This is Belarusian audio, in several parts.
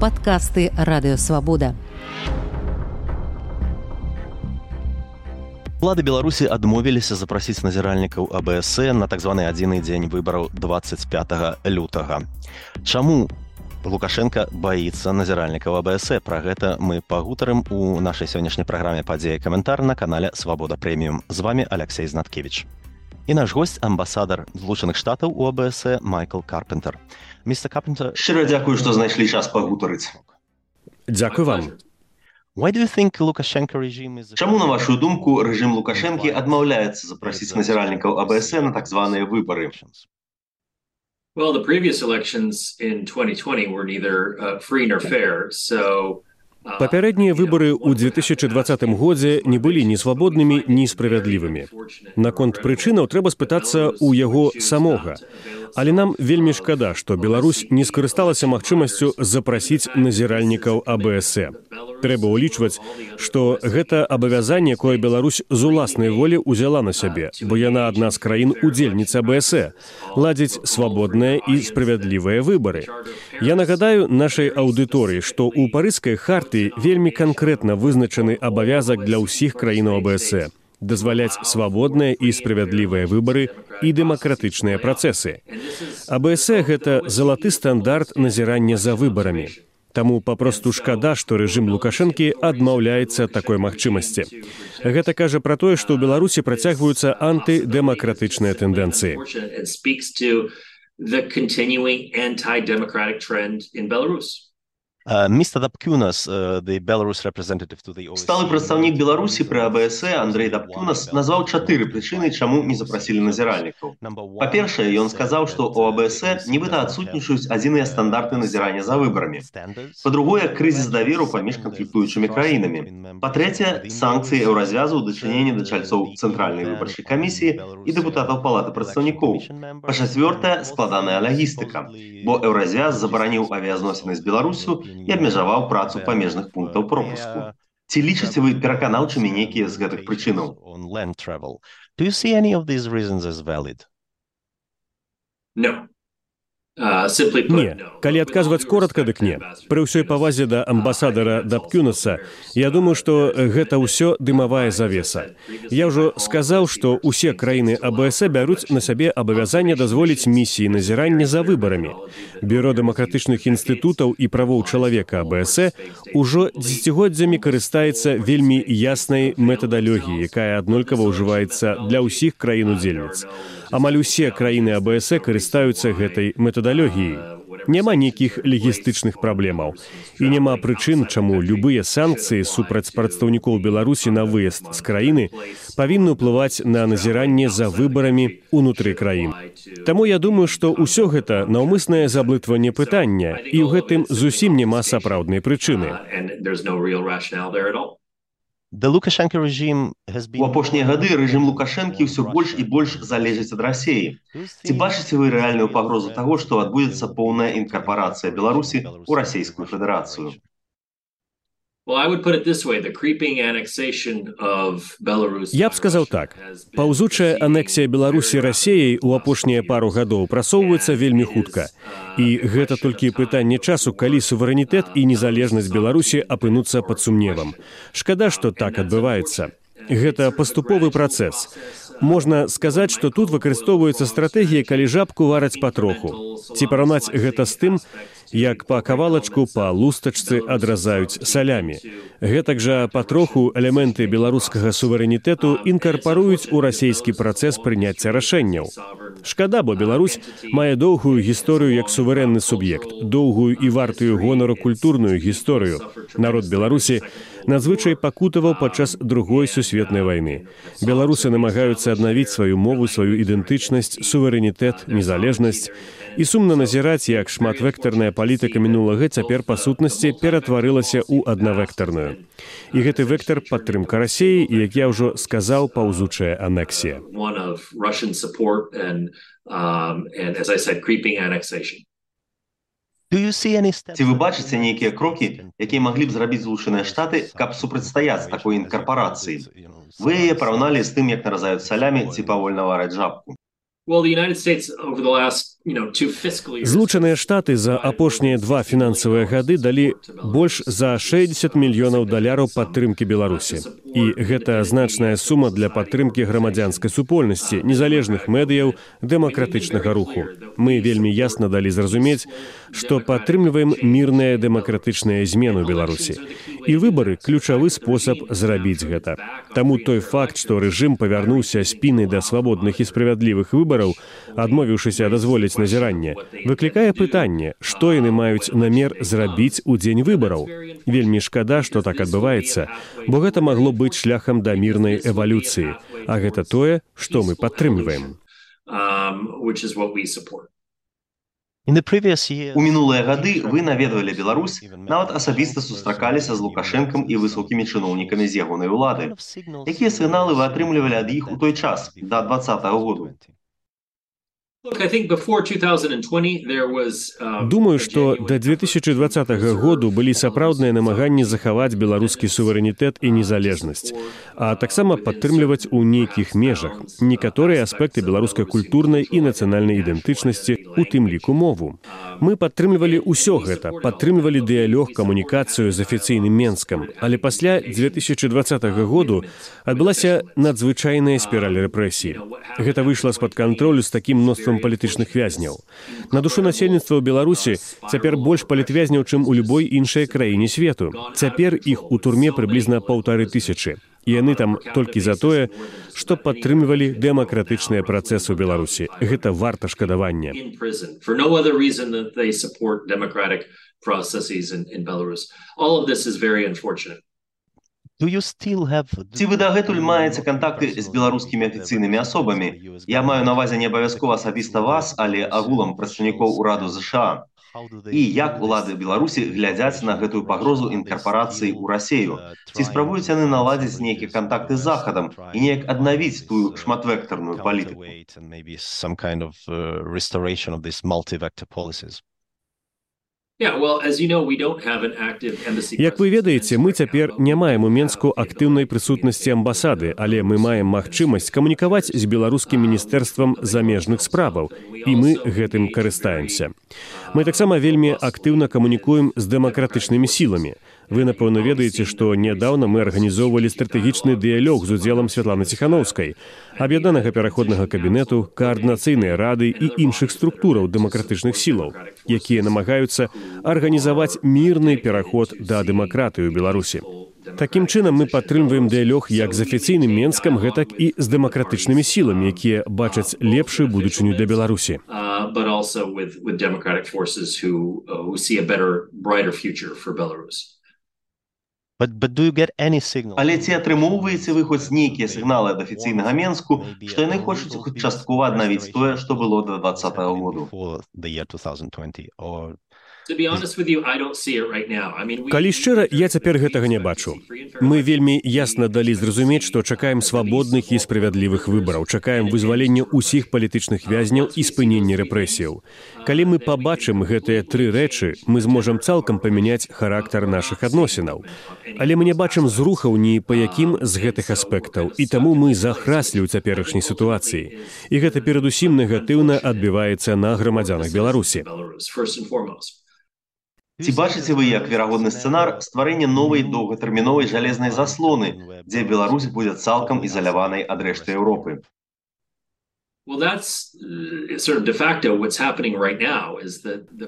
падкасты радыёвабода. Улады Беларусі адмовіліся запрасіць назіральнікаў АБС на так званы адзіны дзень выбараў 25 лютага. Чаму Лукашенко баіцца назіральнікаў АБС. Пра гэта мы пагутарым у нашай сённяшняй праграме падзеі каментар на канале Свабода прэміум. З вами Алексей Знаткевич. І наш гость амбасадар злучаных штатаў у АБС Майкл Карпентер. Містер Карпентер шчыра дзякую, што знайшлі час пагутарыць. Дзякуй вам. Чаму на вашу думку рэжым Лукашэнкі адмаўляецца запрасіць назіральнікаў АБС на так званыя выбары? Well, the previous elections in 2020 were neither uh, free nor fair, so Папярэднія выбары ў 2020 годзе не былі ні свабоднымі, ні справядлівымі. Наконт прычынаў трэба спытацца ў яго самога. Але нам вельмі шкада, што Беларусь не скарысталася магчымасцю запрасіць назіральнікаў АБС. Трэба ўлічваць, што гэта абавязанне, якое Беларусь з уласнай волі ўзяла на сябе, бо яна адна з краін удзельніц АБС, ладзіць свабодныя і справядлівыя выбары. Я нагадаю нашай аўдыторыі, што ў парыскай харты вельмі канкрэтна вызначаны абавязак для ўсіх краінаў АБС дазваляць свабодныя і справядлівыя выбары і дэмакратычныя працэсы. АБС гэта залаты стандарт назірання за выбарамі. Таму папросту шкада, што рэжым Лукашэнкі адмаўляецца такой магчымасці. Гэта кажа пра тое, што ў Беларусі працягваюцца антыдэмакратычныя тэндэнцыі. The continuing anti-democratic trend in Belarus. Містер Дапкюнас, Беларус representative to the Сталы прадстаўнік Беларусі пры АБС Андрей Дапкюнас назваў чатыры прычыны, чаму не запрасілі назіральнікаў. Па-першае, ён сказаў, што у АБС нібыта адсутнічаюць адзіныя стандарты назірання за выбарамі. Па-другое, крызіс даверу паміж канфліктуючымі краінамі. Па-трэцяе, санкцыі еўразвязу ў дачыненні да чальцоў цэнтральнай выбарчай камісіі і дэпутатаў палаты прадстаўнікоў. Па-чацвёртае, складаная лагістыка, бо еўразвяз забараніў авіязносіны з Беларусю і абмежаваў працу памежных пунктаў пропуску. Ці лічыце вы пераканаўчымі нейкія з гэтых прычынаў? No. Не калі адказваць коротко дык не. пры ўсёй павазе да амбасадара дапкюнаса я думаю што гэта ўсё дымавая завеса. Я ўжо сказаў што усе краіны абс бяруць на сябе абавязанне дазволіць місіі назірання за выбарамі. Бюро дэмакратычных інстытутаў і правоў чалавека абс ужо дзегоддзямі карыстаецца вельмі яснай метадалогіі якая аднолькава ўжываецца для ўсіх краін удзельніц амаль усе краіны абс карыстаюцца гэтай метадалогіяй. Няма нейкіх легістычных праблемаў. І няма прычын чаму любыя санкцыі супраць прадстаўнікоў беларусі на выезд з краіны павінны ўплываць на назіранне за выбарамі унутры краін. Таму я думаю што ўсё гэта наўмыснае заблытванне пытання і ў гэтым зусім няма сапраўднай прычыны У апошнія гады рэжым Лукашэнкі ўсё больш і больш залежыць ад рассеі. Ці бачыце вы рэальную пагрозу таго, што адбудзецца поўная інкарпарацыя Беларусі ў расійскую федэрацыю? Я б сказаў так. паўзучая анексія беларусі рассеяй у апошнія пару гадоў прасоўваецца вельмі хутка. і гэта толькі пытанне часу калі суверэнітэт і незалежнасць беларусі апынуцца пад сумневам. шкада што так адбываецца. гэта паступовы працэс. можна сказаць што тут выкарыстоўваецца стратэгія калі жабку вараць патроху. Ці параўнаць гэта з тым як па кавалачку па лустачцы адразаюць салямі. Гэтак жа патроху элементы беларускага суверэнітэту інкарпаруюць у расійскі працэс прыняцця рашэнняў. Шкада, бо Беларусь мае доўгую гісторыю як суверэнны суб'ект, доўгую і вартую гонару культурную гісторыю. Народ Беларусі надзвычай пакутаваў падчас другой сусветнай вайны. Беларусы намагаюцца аднавіць сваю мову, сваю ідэнтычнасць, суверэнітэт, незалежнасць і сумна назіраць, як шматвектарная палітыка мінулага цяпер па сутнасці ператварылася ў аднавектарную. І гэты вектар падтрымка рассеі, як я ўжо сказаў паўзучая анексія. Ці вы бачыце нейкія крокі, якія маглі б зрабіць злучаныя штаты, каб супрацьстаяць такой інкарпорацыі? Вы яе параўналі з тым, як наразаюць салямі ці павольна вараць жабку. Well, the United States over the last Злучаныя штаты за апошнія два фінансавыя гады далі больш за 60 мільёнаў даляраў падтрымкі беларусі і гэта значная сума для падтрымкі грамадзянскай супольнасці незалежных медыяў дэмакратычнага руху. Мы вельмі ясна далі зразумець што падтрымліваем мірныя дэмакратычныя змены ў беларусі і выбары ключавы спосаб зрабіць гэта. Таму той факт што рэжым павярнуўся спіны да свабодных і справядлівых выбараў адмовіўшыся дазволіць назірання выклікае пытанне што яны маюць намер зрабіць у дзень выбараў вельмі шкада што так адбываецца бо гэта магло быць шляхам да мірнай эвалюцыі а гэта тое што мы падтрымліваем У мінулыя гады вы наведвалі Беларусь, нават асабіста сустракаліся з Лукашэнкам і высокімі чыноўнікамі з ягонай улады. Якія сігналы вы атрымлівалі ад іх у той час да два -го году? Um, Думаю, што да 2020 году былі сапраўдныя намаганні захаваць беларускі суверэнітэт і незалежнасць, а таксама падтрымліваць у нейкіх межах некаторыя аспекты беларускай культурнай і нацыянальнай ідэнтычнасці, у тым ліку мову. Мы падтрымлівалі ўсё гэта, падтрымлівалі дыялёг камунікацыю з афіцыйным менскам, але пасля 2020 году адбылася надзвычайная спіраль рэпрэсій. Гэта выйшла з-пад кантролю з такім мноствам колькасцам палітычных вязняў. На душу насельніцтва ў Беларусі цяпер больш палітвязняў, чым у любой іншай краіне свету. Цяпер іх у турме прыблізна паўтары тысячы. І яны там толькі за тое, што падтрымлівалі дэмакратычныя працэсы ў Беларусі. Гэта варта шкадавання. All of this is very unfortunate. Ці вы дагэтуль маеце кантакты з беларускімі афіцыйнымі асобамі? Я маю на увазе не абавязкова асабіста вас, але агулам прадстаўнікоў ураду ЗША. І як улады Беларусі глядзяць на гэтую пагрозу інкарпорацыі ў рассею? Ці спрабуюць яны наладзіць нейкія кантакты з захадам і неяк аднавіць тую шматвектарную палітыку? Як вы ведаеце, мы цяпер не маем у Менску актыўнай прысутнасці амбасады, але мы маем магчымасць камунікаваць з беларускім міністэрствам замежных справаў і мы гэтым карыстаемся. Мы таксама вельмі актыўна камунікуем з дэмакратычнымі сіламі. Вы напэўна ведаеце, што нядаўна мы арганізоўвалі стратэгічны дыялог з удзелам святланы ціханаўскай, аб'яднанага пераходнага кабінету, каардынацыйныя рады і іншых структураў дэмакратычных сілаў, якія намагаюцца арганізаваць мірны пераход да дэмакратыі ў Беларусі. Такім чынам мы падтрымваем дыялог як з афіцыйным менскам гэтак і з дэмакратычнымі сіламі, якія бачаць лепшую будучыню для Беларусі. Uh, Але ці атрымоўваеце вы хоць нейкія сігналы ад афіцыйнага менску, што яны хочуць хоць часткова аднавіць тое, што было да два -го году. Калі шчыра, я цяпер гэтага не бачу. Мы вельмі ясна далі зразумець, што чакаем свабодных і справядлівых выбараў, чакаем вызвалення ўсіх палітычных вязняў і спынення рэпрэсіяў. Калі мы пабачым гэтыя тры рэчы, мы зможам цалкам памяняць характар нашых адносінаў. Але мы не бачым зрухаў ні па якім з гэтых аспектаў і таму мы захраслі ў цяперашняй сітуацыі. І гэта перадусім негатыўна адбіваецца на грамадзянах Беларусі. Ці бачыце вы як верагодны сцэнар стварэння новай доўгатэрміновай жалезнай заслоны, дзе Беларусь будзе цалкам ізаляванай ад рэшты Еўропы? Uh,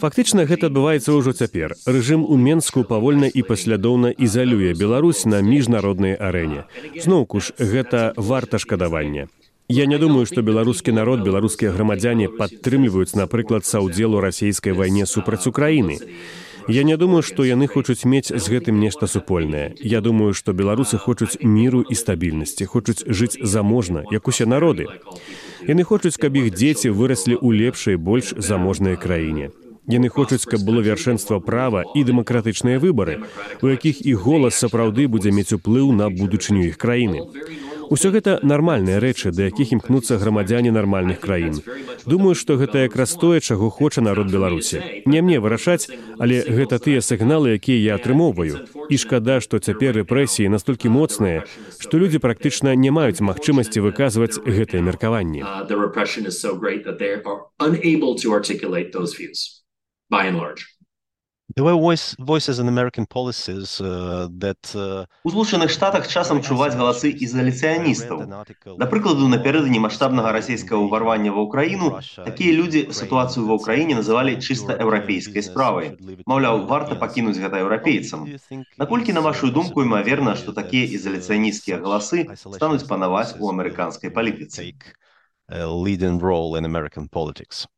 Фактычна гэта адбываецца ўжо цяпер. Рэжым у Менску павольна і паслядоўна ізалюе Беларусь на міжнароднай арэне. Зноўку ж гэта варта шкадавання. Я не думаю, што беларускі народ, беларускія грамадзяне падтрымліваюць, напрыклад, саўдзелу расійскай вайне супраць Украіны. Я не думаю, што яны хочуць мець з гэтым нешта супольнае. Я думаю, што беларусы хочуць міру і стабільнасці, хочуць жыць заможна, як усе народы. Яны хочуць, каб іх дзеці выраслі ў лепшай больш заможнай краіне. Яны хочуць, каб было вяршэнства права і дэмакратычныя выбары, у якіх іх голас сапраўды будзе мець уплыў на будучыню іх краіны. Усё гэта нармальныя рэчы, да якіх імкнуцца грамадзяне нармальных краін. Думаю, што гэта якраз тое, чаго хоча народ Беларусі. Не мне вырашаць, але гэта тыя сігналы, якія я атрымоўваю. І шкада, што цяпер рэпрэсіі настолькі моцныя, што людзі практычна не маюць магчымасці выказваць гэтыя меркаванні. Uh, by and large. There were voice, voices in American policies uh, that, uh, У Злучаных Штатах часам чуваць галасы ізаляцыяністаў. Да прыкладу, напярэдадні маштабнага расійскага ўварвання ва ўкраіну такія людзі сітуацыю ва ўкраіне называлі чыста еўрапейскай справай. Маўляў, варта пакінуць гэта еўрапейцам. Наколькі на вашу думку імаверна, што такія ізаляцыянісцкія галасы стануць панаваць у амерыканскай палітыцы? leading role in American politics.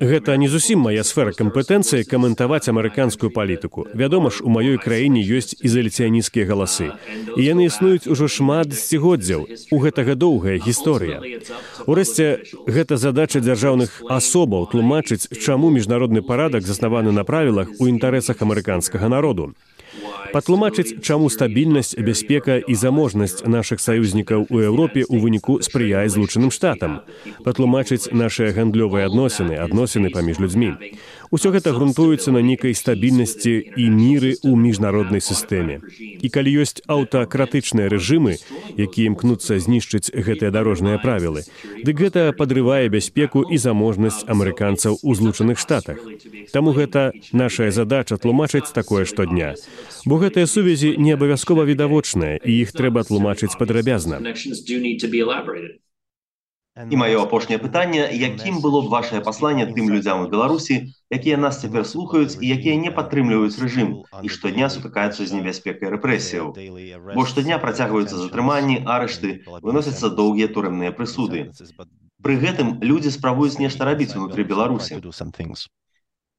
Гэта не зусім мая сфера кампетэнцыі каментаваць амерыканскую палітыку. Вядома ж, у маёй краіне ёсць ізаляцыянісцкія галасы. І яны існуюць ужо шмат дзегоддзяў. У гэтага доўгая гісторыя. Урэшце, гэта задача дзяржаўных асобаў тлумачыць, чаму міжнародны парадак заснаваны на правілах у інтарэсах амерыканскага народу патлумачыць чаму стабільнасць бяспека і заможнасць нашых саюзнікаў у еўропе ў выніку спрыяе злучаным штатам патлумачыць нашыя гандлёвыя адносіны адносіны паміж людзьмі Усё гэта грунтуецца на нейкай стабільнасці і міры ў міжнароднай сістэме. І калі ёсць аўтакратычныя рэжымы, якія імкнуцца знішчыць гэтыя дарожныя правілы, дык гэта падрывае бяспеку і заможнасць амерыканцаў у злучаных штатах. Таму гэта нашая задача тлумачыць такое штодня. Бо гэтыя сувязі не абавязкова відавочныя і іх трэба тлумачыць падрабязна. І маё апошняе пытанне, якім было б вашае пасланне тым людзям у Беларусі, якія нас цяпер слухаюць і якія не падтрымліваюць рэжым і штодня сутыкаюцца з небяспекай рэпрэсіяў. Бо штодня працягваюцца затрыманні, арышты, выносяцца доўгія турэмныя прысуды. Пры гэтым людзі спрабуюць нешта рабіць унутры Беларусі.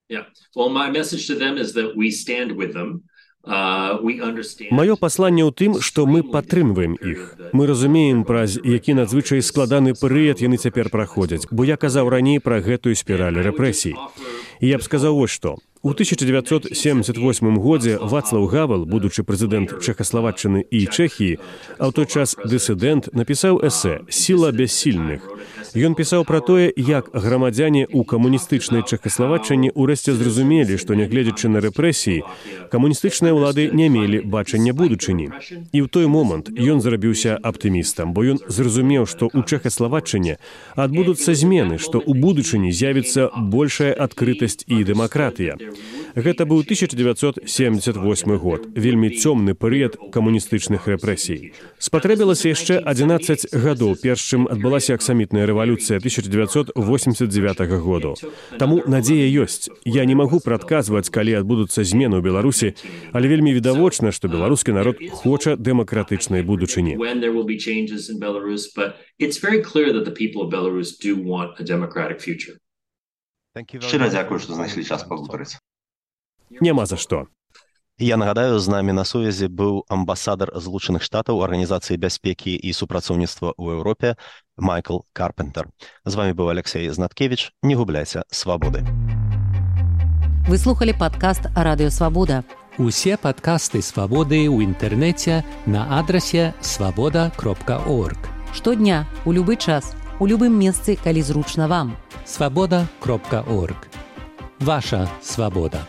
Yeah. Well, my message to them is that we stand with them. Маё пасланне ў тым, што мы падтрымваем іх. Мы разумеем, праз які надзвычай складаны перыяд яны цяпер праходзяць, бо я казаў раней пра гэтую спіраль рэпрэсій. Я б сказаў вось што. У 1978 годзе Вацлаў Гавал, будучы прэзідэнт Чэхаславаччыны і Чэхіі, а ў той час дысідэнт напісаў эсэ сіла бяссільных. Ён пісаў пра тое, як грамадзяне ў камуністычнай чэхаславаччыне ўрэшце зразумелі, што нягледзячы на рэпрэсіі, камуністычныя ўлады не мелі бачання будучыні. І ў той момант ён зрабіўся аптымістам, бо ён зразумеў, што ў чэхаславаччыне адбудуцца змены, што ў будучыні з'явіцца большая адкрытасць і дэмакратыя. Гэта быў 1978 год, вельмі цёмны перыяд камуністычных рэпрэсій. Спатрэбілася яшчэ 11 гадоў, перш чым адбылася аксамітная рэвалюцыя рэвалюцыя 1989 году. Таму надзея ёсць. Я не магу прадказваць, калі адбудуцца змены ў Беларусі, але вельмі відавочна, што беларускі народ хоча дэмакратычнай будучыні. Шчыра дзякую, што знайшлі час пагутарыць. Няма за што. Я нагадаю з намі на сувязі быў амбасадар злучаных штатаў арганізацыі бяспекі і супрацоўніцтва ў Еўропе майкл карпентер. З вами быў алексей знаткевич. Не губляйся свабоды вы слухали подкаст радыёвабода усе падкасты свабоды ў інтэрнэце на адрасе свабода кропка орг. Штодня у любы час у любым месцы калі зручна вам свабода кропка орг. Ваша свабода